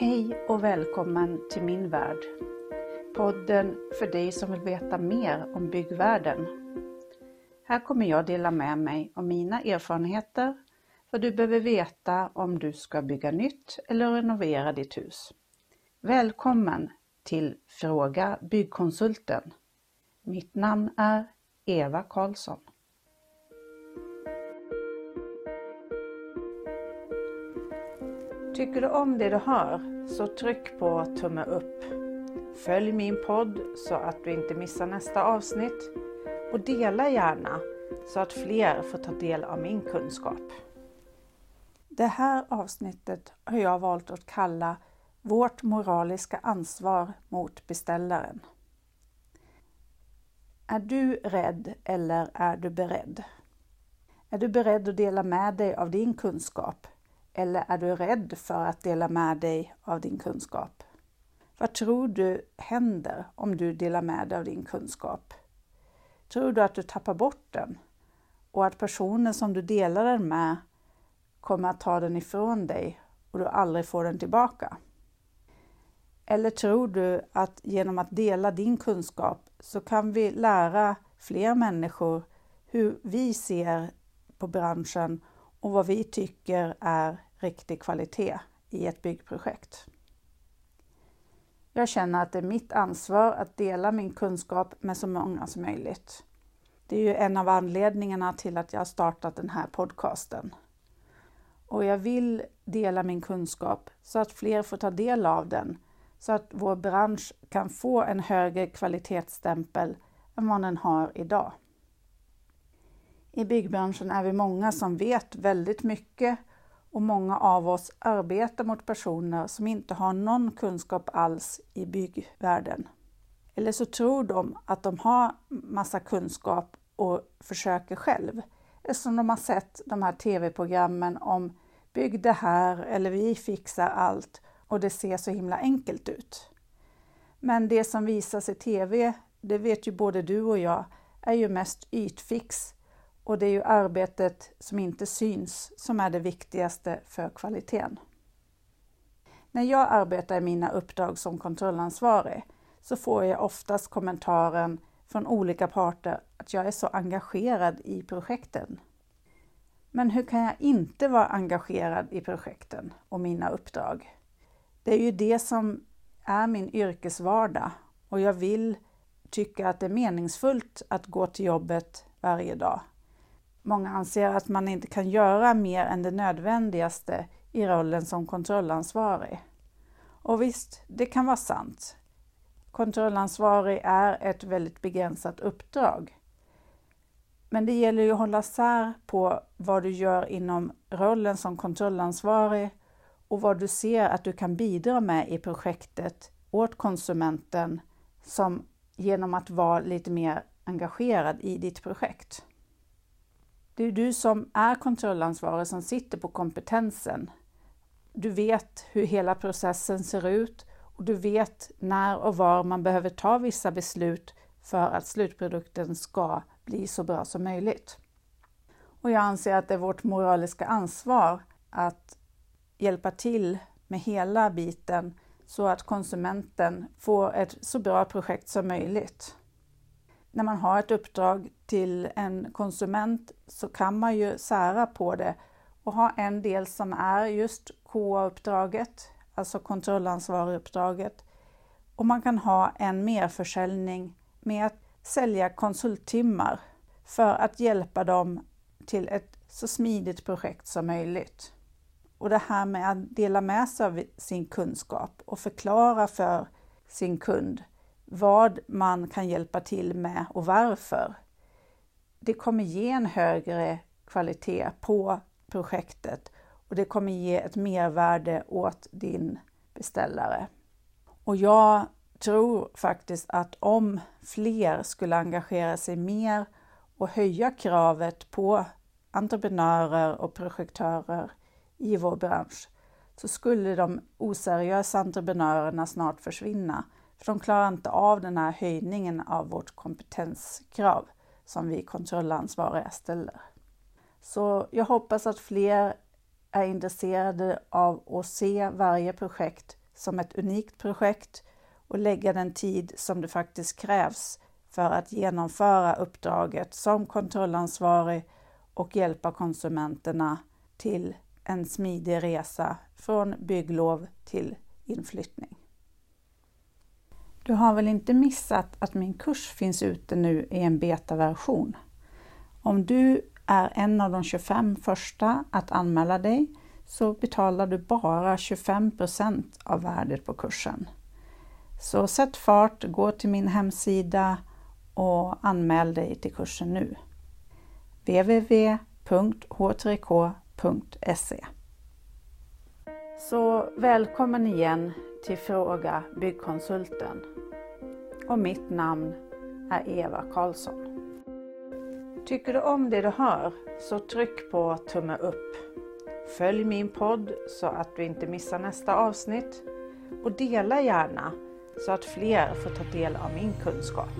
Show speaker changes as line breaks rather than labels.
Hej och välkommen till min värld. Podden för dig som vill veta mer om byggvärlden. Här kommer jag dela med mig av mina erfarenheter, vad du behöver veta om du ska bygga nytt eller renovera ditt hus. Välkommen till Fråga Byggkonsulten. Mitt namn är Eva Karlsson. Tycker du om det du hör så tryck på tumme upp. Följ min podd så att du inte missar nästa avsnitt och dela gärna så att fler får ta del av min kunskap. Det här avsnittet har jag valt att kalla Vårt moraliska ansvar mot beställaren. Är du rädd eller är du beredd? Är du beredd att dela med dig av din kunskap eller är du rädd för att dela med dig av din kunskap? Vad tror du händer om du delar med dig av din kunskap? Tror du att du tappar bort den och att personen som du delar den med kommer att ta den ifrån dig och du aldrig får den tillbaka? Eller tror du att genom att dela din kunskap så kan vi lära fler människor hur vi ser på branschen och vad vi tycker är riktig kvalitet i ett byggprojekt. Jag känner att det är mitt ansvar att dela min kunskap med så många som möjligt. Det är ju en av anledningarna till att jag har startat den här podcasten. Och jag vill dela min kunskap så att fler får ta del av den, så att vår bransch kan få en högre kvalitetsstämpel än vad den har idag. I byggbranschen är vi många som vet väldigt mycket och många av oss arbetar mot personer som inte har någon kunskap alls i byggvärlden. Eller så tror de att de har massa kunskap och försöker själv eftersom de har sett de här tv-programmen om bygg det här eller vi fixar allt och det ser så himla enkelt ut. Men det som visas i tv, det vet ju både du och jag, är ju mest ytfix och det är ju arbetet som inte syns som är det viktigaste för kvaliteten. När jag arbetar i mina uppdrag som kontrollansvarig så får jag oftast kommentaren från olika parter att jag är så engagerad i projekten. Men hur kan jag inte vara engagerad i projekten och mina uppdrag? Det är ju det som är min yrkesvardag och jag vill tycka att det är meningsfullt att gå till jobbet varje dag. Många anser att man inte kan göra mer än det nödvändigaste i rollen som kontrollansvarig. Och visst, det kan vara sant. Kontrollansvarig är ett väldigt begränsat uppdrag. Men det gäller ju att hålla sär på vad du gör inom rollen som kontrollansvarig och vad du ser att du kan bidra med i projektet åt konsumenten som genom att vara lite mer engagerad i ditt projekt. Det är du som är kontrollansvarig som sitter på kompetensen. Du vet hur hela processen ser ut och du vet när och var man behöver ta vissa beslut för att slutprodukten ska bli så bra som möjligt. Och jag anser att det är vårt moraliska ansvar att hjälpa till med hela biten så att konsumenten får ett så bra projekt som möjligt när man har ett uppdrag till en konsument så kan man ju sära på det och ha en del som är just KA-uppdraget, alltså kontrollansvarig-uppdraget. Och man kan ha en merförsäljning med att sälja konsulttimmar för att hjälpa dem till ett så smidigt projekt som möjligt. Och det här med att dela med sig av sin kunskap och förklara för sin kund vad man kan hjälpa till med och varför. Det kommer ge en högre kvalitet på projektet och det kommer ge ett mervärde åt din beställare. Och jag tror faktiskt att om fler skulle engagera sig mer och höja kravet på entreprenörer och projektörer i vår bransch så skulle de oseriösa entreprenörerna snart försvinna för de klarar inte av den här höjningen av vårt kompetenskrav som vi kontrollansvariga ställer. Så jag hoppas att fler är intresserade av att se varje projekt som ett unikt projekt och lägga den tid som det faktiskt krävs för att genomföra uppdraget som kontrollansvarig och hjälpa konsumenterna till en smidig resa från bygglov till inflyttning. Du har väl inte missat att min kurs finns ute nu i en betaversion? Om du är en av de 25 första att anmäla dig så betalar du bara 25% av värdet på kursen. Så sätt fart, gå till min hemsida och anmäl dig till kursen nu. www.h3k.se så välkommen igen till Fråga Byggkonsulten. Och mitt namn är Eva Karlsson. Tycker du om det du hör så tryck på tumme upp. Följ min podd så att du inte missar nästa avsnitt och dela gärna så att fler får ta del av min kunskap.